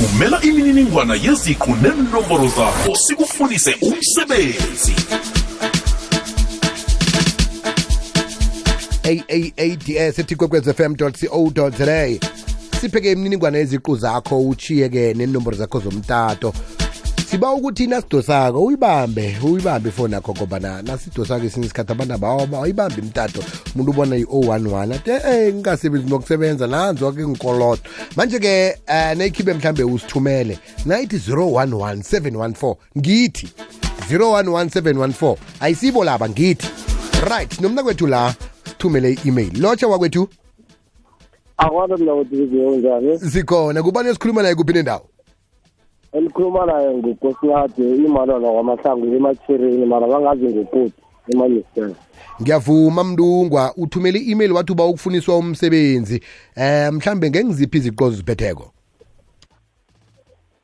thumela imininingwana yeziqu nenomboro zakho sikufundise umsebenzi. AAADS ethi kwekwezfm.co.za sipheke imininingwane yeziqu zakho uchiye-ke nenomboro zakho zomtato. Siba ukuthi nasidosako uyibambe uyibambe ifoni yakho ngoba na- nasidosako esinye isikhathi abantu abawayibambe imtato. Umuntu ubona i-011 ati eh ngingasebenzi nokusebenza nanzwa-ke ngikolodo manje-ke um nayikhibe mhlambe usithumele nayithi 011 714 ngithi 011714 ayisibo laba ngithi. Right nomna kwethu la sithumele i-email. Lotsha wakwethu? Ukuthi kuziwe njani sikhona kubani esikhuluma naye kuphi nendawo elikhuluma naye ngukosiyade imalona kwamahlangu emachirini mara bangazi ngokoti emanistel ngiyavuma mndungwa uthumele i-email wathi uba ukufuniswa umsebenzi. Eh mhlambe ngengiziphi iziqo ziphetheko?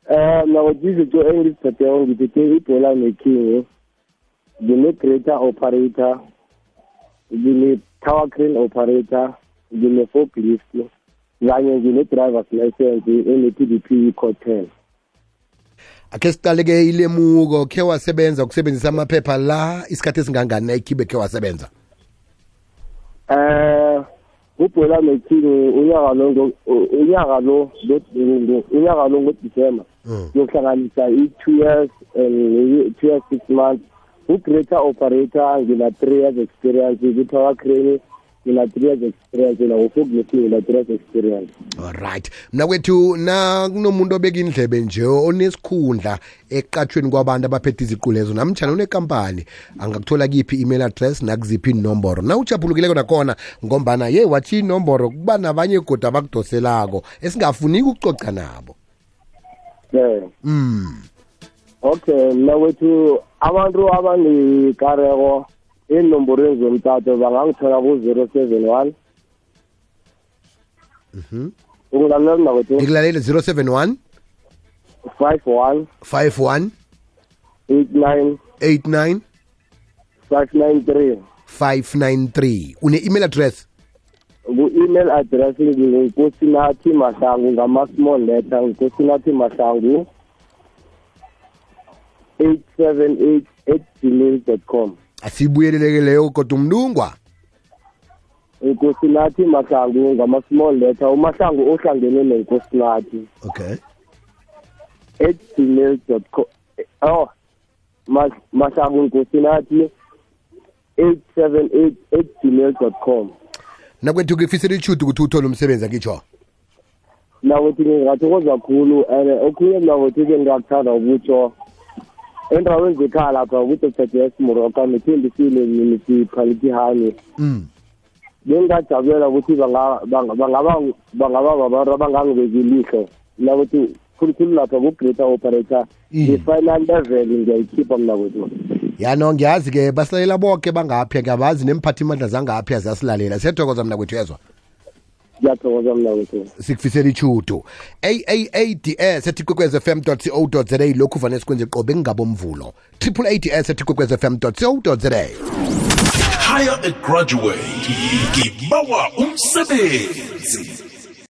Um nakuthi izinto engiziphetheko ngiphethe ibhola nekhingi ngine-greater operator ngine-tower crane operator ngine-forklift kanye ngine-drivers license ene-p d p cotel akhe siqale-ke ilemuko khe wasebenza ukusebenzisa amaphepha la isikhathi esingangani nayikhibe khe wasebenza? Eh ubhola neking unyaka lo unyaka lo unyaka lo ngoDisemba Mm. yokuhlanganisa i-two years and two years six months. U-greater operator ngina three years experience ku-tower crane ngina three years experience naku-fogleting ngina three years experience. Alright mna kwethu na kunomuntu obeka indlebe nje onesikhundla eqatshweni kwabantu abaphethe iziqu lezo namtshana unekampani angakuthola kiphi i-email address nakuziphi inomboro na ujaphulukileko nakhona ngombana ye wathi inomboro kuba nabanye goda abakudoselako esingafuniki ukucoca nabo. Yeah mm. okay mna kwethu abantu abanekareko enomborweni zomtato bangangithola ku-zero seven one. Ungilalela mna kwethu ngikulalele 071 five one. 51 eight nine. 89 five nine three. 593 une-email address? Ku-email address ngingukosinathi mahlangu ngama-small letter ngukosinathi mahlangu eight seven eight at gmail dot com. Asiyibuyeleleke leyo kodwa umlungwa nkosinathi mahlangu ngama-small letter umahlangu ohlangene nenkosinathi okay. At gmail dot com oh Mas- mahlangu nkosinathi eight seven eight at gmail dot com. Nakwethu kifisela ichudu ukuthi uthole umsebenzi akitsho nakuthi ngingathokoza kakhulu and okhunye nakuthi-ke ngingakuthanda ukutsho endaweni zekhaya lapha ds moroka nithembisile municipality hani mm. bengingajabulela ukuthi banga- banga- bangaba bangaba babantu abangangibeki nakuthi khulukhulu lapha ku-greater operator Mm. i-final level ngiyayikhipha mna kwethu. Yano ngiyazi-ke basilalela bonke bangaphi ngiyabazi nemphathimandla zangaphi aziyasilalela siyathokoza mna kwethu yezwa ngiyathokoza mna sikufisela ichudo aaads ethi kwekwez fm co za lokhu vane sikwenze qobe ngingabomvulo triple ads ethi kwekwez fm co za hire a graduate. Ngibawa umsebenzi